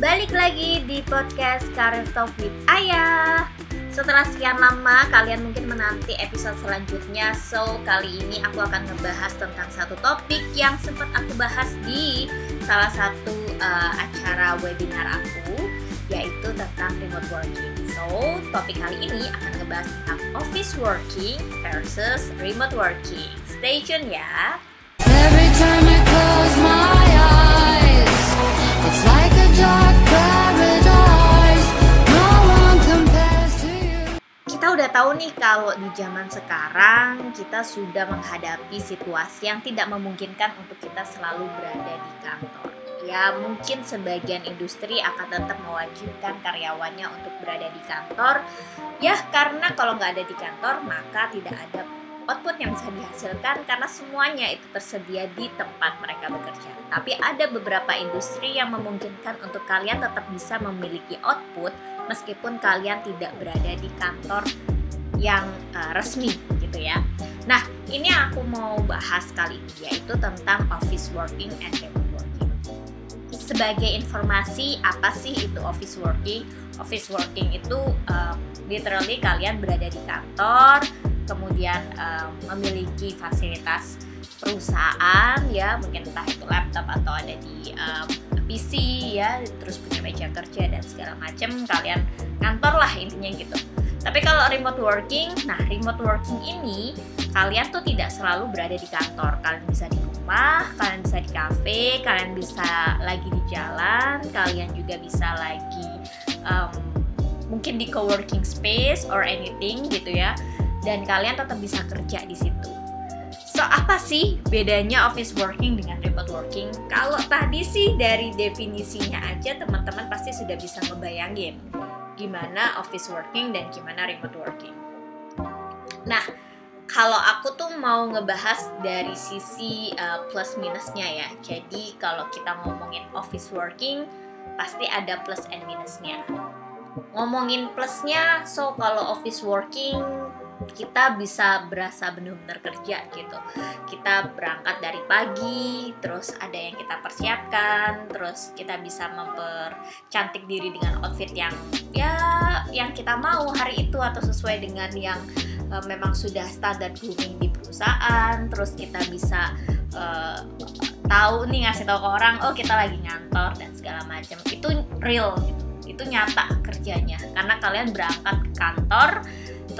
Balik lagi di podcast Karir Talk with Ayah. Setelah sekian lama kalian mungkin menanti episode selanjutnya. So kali ini aku akan ngebahas tentang satu topik yang sempat aku bahas di salah satu uh, acara webinar aku Yaitu tentang remote working. So topik kali ini akan ngebahas tentang office working versus remote working. Stay tune ya. Every time Kita udah tahu nih kalau di zaman sekarang kita sudah menghadapi situasi yang tidak memungkinkan untuk kita selalu berada di kantor. Ya mungkin sebagian industri akan tetap mewajibkan karyawannya untuk berada di kantor. Ya karena kalau nggak ada di kantor maka tidak ada output yang bisa dihasilkan karena semuanya itu tersedia di tempat mereka bekerja. Tapi ada beberapa industri yang memungkinkan untuk kalian tetap bisa memiliki output meskipun kalian tidak berada di kantor yang uh, resmi gitu ya. Nah, ini yang aku mau bahas kali ini yaitu tentang office working and remote working. Sebagai informasi, apa sih itu office working? Office working itu uh, literally kalian berada di kantor, kemudian um, memiliki fasilitas perusahaan ya. Mungkin entah itu laptop atau ada di um, PC ya. Terus punya meja kerja dan segala macam kalian kantor lah intinya gitu. Tapi kalau remote working nah remote working ini kalian tuh tidak selalu berada di kantor. Kalian bisa di rumah kalian bisa di cafe kalian bisa lagi di jalan kalian juga bisa lagi um, mungkin di co-working space or anything gitu ya dan kalian tetap bisa kerja di situ. So apa sih bedanya office working dengan remote working? Kalau tadi sih dari definisinya aja teman-teman pasti sudah bisa ngebayangin gimana office working dan gimana remote working. Nah, kalau aku tuh mau ngebahas dari sisi uh, plus minusnya ya. Jadi kalau kita ngomongin office working pasti ada plus and minusnya. Ngomongin plusnya, so kalau office working kita bisa berasa benar-benar kerja gitu. Kita berangkat dari pagi, terus ada yang kita persiapkan, terus kita bisa mempercantik diri dengan outfit yang ya yang kita mau hari itu atau sesuai dengan yang uh, memang sudah standar grooming di perusahaan. Terus kita bisa uh, tahu nih ngasih tahu ke orang, oh kita lagi ngantor dan segala macam. Itu real gitu. Itu nyata kerjanya karena kalian berangkat ke kantor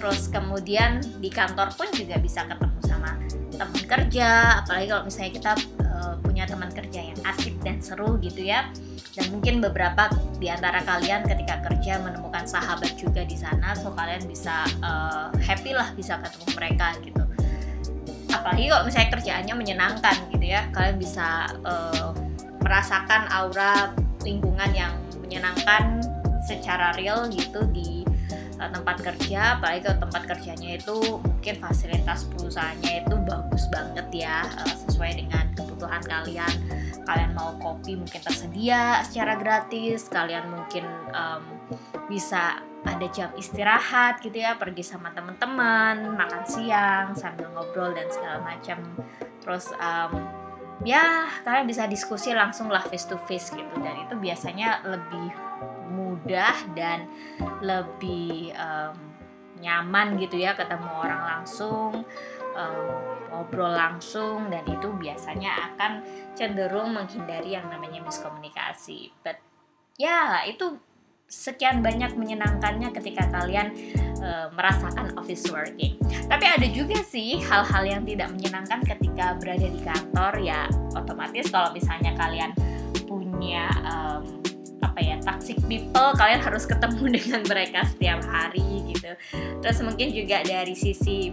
terus kemudian di kantor pun juga bisa ketemu sama teman kerja. Apalagi kalau misalnya kita uh, punya teman kerja yang asik dan seru gitu ya. Dan mungkin beberapa di antara kalian ketika kerja menemukan sahabat juga di sana so kalian bisa uh, happy lah bisa ketemu mereka gitu. Apalagi kalau misalnya kerjaannya menyenangkan gitu ya kalian bisa uh, merasakan aura lingkungan yang menyenangkan secara real gitu di Eh, tempat kerja apalagi kalau tempat kerjanya itu mungkin fasilitas perusahaannya itu bagus banget ya uh, sesuai dengan kebutuhan kalian. Kalian mau kopi mungkin tersedia secara gratis kalian mungkin um, bisa ada jam istirahat gitu ya pergi sama teman-teman makan siang sambil ngobrol dan segala macam. Terus um, ya kalian bisa diskusi langsung lah face to face gitu. Dan itu biasanya lebih mudah dan lebih um, nyaman gitu ya ketemu orang langsung um, ngobrol langsung dan itu biasanya akan cenderung menghindari yang namanya miskomunikasi but ya itu sekian banyak menyenangkannya ketika kalian e, merasakan office working. Tapi ada juga sih hal-hal yang tidak menyenangkan ketika berada di kantor ya otomatis kalau misalnya kalian punya um, apa ya toxic people kalian harus ketemu dengan mereka setiap hari gitu. Terus mungkin juga dari sisi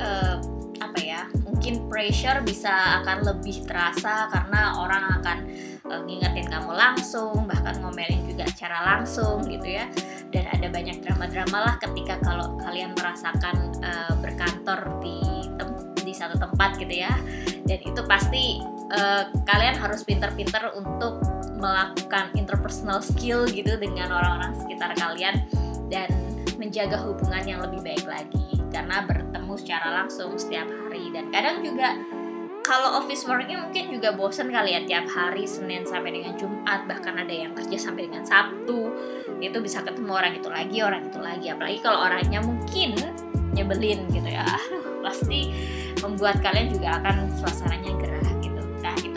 uh, apa ya mungkin pressure bisa akan lebih terasa karena orang akan uh, ngingetin kamu langsung bahkan ngomelin juga secara langsung gitu ya. Dan ada banyak drama-drama lah ketika kalau kalian merasakan uh, berkantor di di satu tempat gitu ya. Dan itu pasti uh, kalian harus pinter-pinter untuk melakukan interpersonal skill gitu dengan orang-orang sekitar kalian dan menjaga hubungan yang lebih baik lagi. Karena bertemu secara langsung setiap hari. Dan kadang juga kalau office working mungkin juga bosen kali ya tiap hari Senin sampai dengan Jumat bahkan ada yang kerja sampai dengan Sabtu. Itu bisa ketemu orang itu lagi orang itu lagi. Apalagi kalau orangnya mungkin nyebelin gitu ya. Pasti membuat kalian juga akan suasananya gerah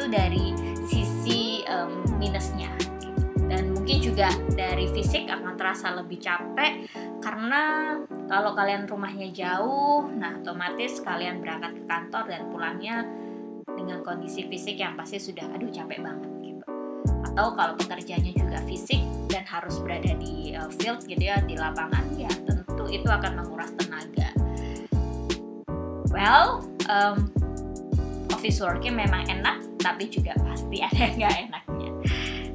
dari sisi um, minusnya. Dan mungkin juga dari fisik akan terasa lebih capek karena kalau kalian rumahnya jauh nah otomatis kalian berangkat ke kantor dan pulangnya dengan kondisi fisik yang pasti sudah aduh capek banget gitu. Atau kalau pekerjaannya juga fisik dan harus berada di uh, field gitu ya di lapangan ya tentu itu akan menguras tenaga. Well um, office working memang enak tapi juga pasti ada yang nggak enaknya.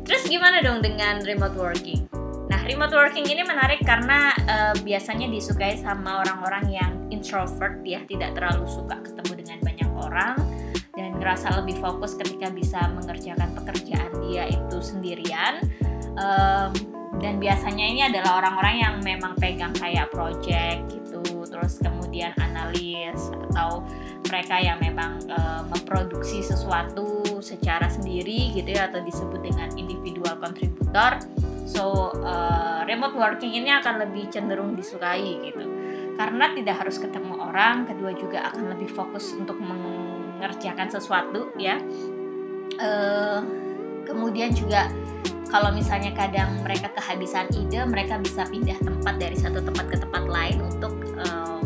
Terus gimana dong dengan remote working? Nah, remote working ini menarik karena uh, biasanya disukai sama orang-orang yang introvert ya, tidak terlalu suka ketemu dengan banyak orang dan ngerasa lebih fokus ketika bisa mengerjakan pekerjaan dia itu sendirian. Um, dan biasanya ini adalah orang-orang yang memang pegang kayak project gitu terus kemudian analis atau mereka yang memang uh, memproduksi sesuatu secara sendiri gitu ya atau disebut dengan individual contributor. So uh, remote working ini akan lebih cenderung disukai gitu. Karena tidak harus ketemu orang kedua juga akan lebih fokus untuk meng mengerjakan sesuatu ya. Uh, kemudian juga kalau misalnya kadang mereka kehabisan ide mereka bisa pindah tempat dari satu tempat ke tempat lain untuk uh,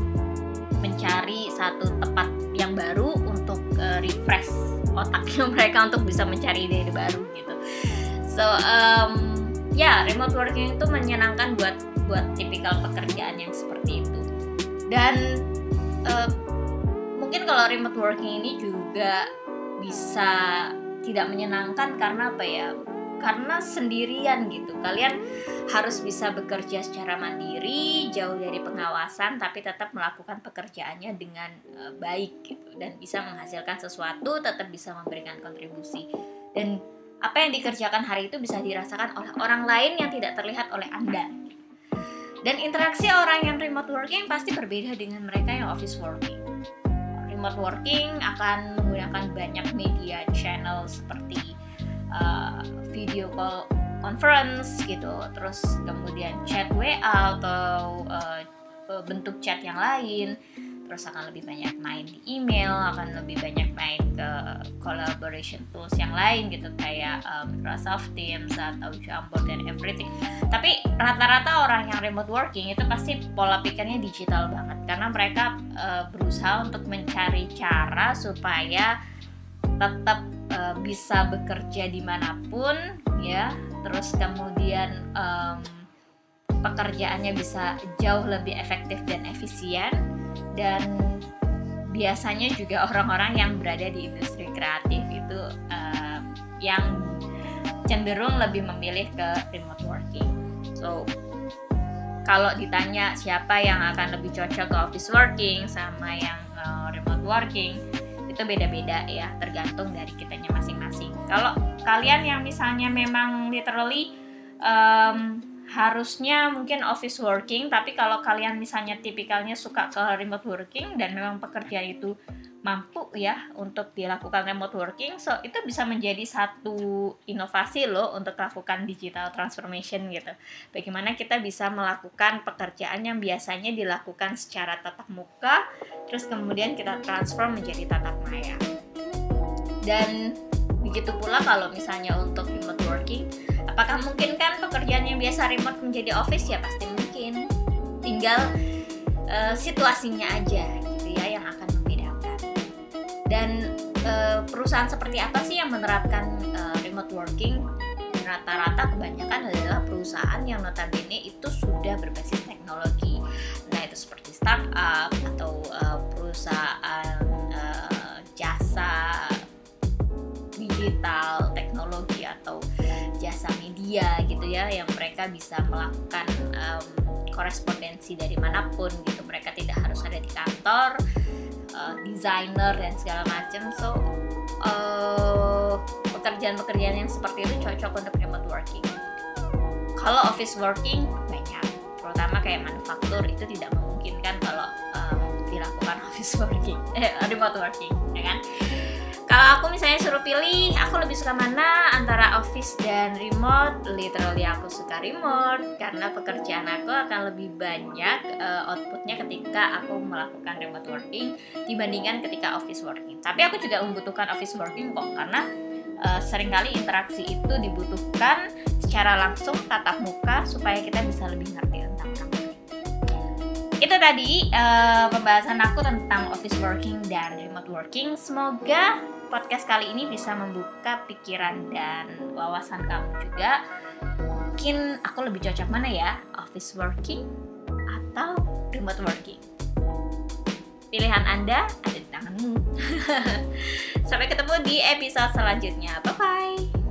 mencari satu tempat yang baru untuk uh, refresh otaknya mereka untuk bisa mencari ide-ide baru gitu. So um, ya yeah, remote working itu menyenangkan buat buat tipikal pekerjaan yang seperti itu. Dan uh, mungkin kalau remote working ini juga bisa tidak menyenangkan karena apa ya karena sendirian gitu. Kalian harus bisa bekerja secara mandiri jauh dari pengawasan tapi tetap melakukan pekerjaannya dengan uh, baik gitu. Dan bisa menghasilkan sesuatu tetap bisa memberikan kontribusi. Dan apa yang dikerjakan hari itu bisa dirasakan oleh orang lain yang tidak terlihat oleh anda. Dan interaksi orang yang remote working pasti berbeda dengan mereka yang office working. Remote working akan menggunakan banyak media channel seperti uh, video call conference gitu, terus kemudian chat WA atau uh, bentuk chat yang lain. Terus akan lebih banyak main di email akan lebih banyak main ke collaboration tools yang lain gitu. Kayak um, Microsoft Teams atau Jamboard dan everything. Tapi rata-rata orang yang remote working itu pasti pola pikirnya digital banget. Karena mereka uh, berusaha untuk mencari cara supaya tetap uh, bisa bekerja di mana pun ya terus kemudian um, pekerjaannya bisa jauh lebih efektif dan efisien dan biasanya juga orang-orang yang berada di industri kreatif itu uh, yang cenderung lebih memilih ke remote working. So kalau ditanya siapa yang akan lebih cocok ke office working sama yang uh, remote working itu beda-beda ya tergantung dari kitanya masing-masing. Kalau kalian yang misalnya memang literally um, harusnya mungkin office working tapi kalau kalian misalnya tipikalnya suka ke remote working dan memang pekerjaan itu mampu ya untuk dilakukan remote working. So itu bisa menjadi satu inovasi loh untuk lakukan digital transformation gitu. Bagaimana kita bisa melakukan pekerjaan yang biasanya dilakukan secara tatap muka terus kemudian kita transform menjadi tatap maya. Dan begitu pula kalau misalnya untuk remote working Apakah mungkin kan pekerjaan yang biasa remote menjadi office? Ya pasti mungkin. Tinggal uh, situasinya aja Dan uh, perusahaan seperti apa sih yang menerapkan uh, remote working? Rata-rata kebanyakan adalah perusahaan yang notabene itu sudah berbasis teknologi. Nah itu seperti startup atau uh, perusahaan uh, jasa digital teknologi atau jasa media gitu ya yang mereka bisa melakukan um, korespondensi dari mana pun gitu mereka tidak harus ada di kantor uh, desainer dan segala macam so uh, pekerjaan-pekerjaan yang seperti itu cocok untuk remote working. Kalau office working banyak. Terutama kayak manufaktur itu tidak memungkinkan kalau um, dilakukan office working eh remote working ya kan Kalau aku misalnya suruh pilih, aku lebih suka mana antara office dan remote. Literally aku suka remote karena pekerjaan aku akan lebih banyak uh, outputnya ketika aku melakukan remote working dibandingkan ketika office working. Tapi aku juga membutuhkan office working kok karena uh, sering kali interaksi itu dibutuhkan secara langsung tatap muka supaya kita bisa lebih ngerti tentang orang. Itu tadi uh, pembahasan aku tentang office working dan remote working. Semoga podcast kali ini bisa membuka pikiran dan wawasan kamu juga. Mungkin aku lebih cocok mana ya, office working atau remote working? Pilihan Anda ada di tanganmu. Sampai ketemu di episode selanjutnya. Bye bye.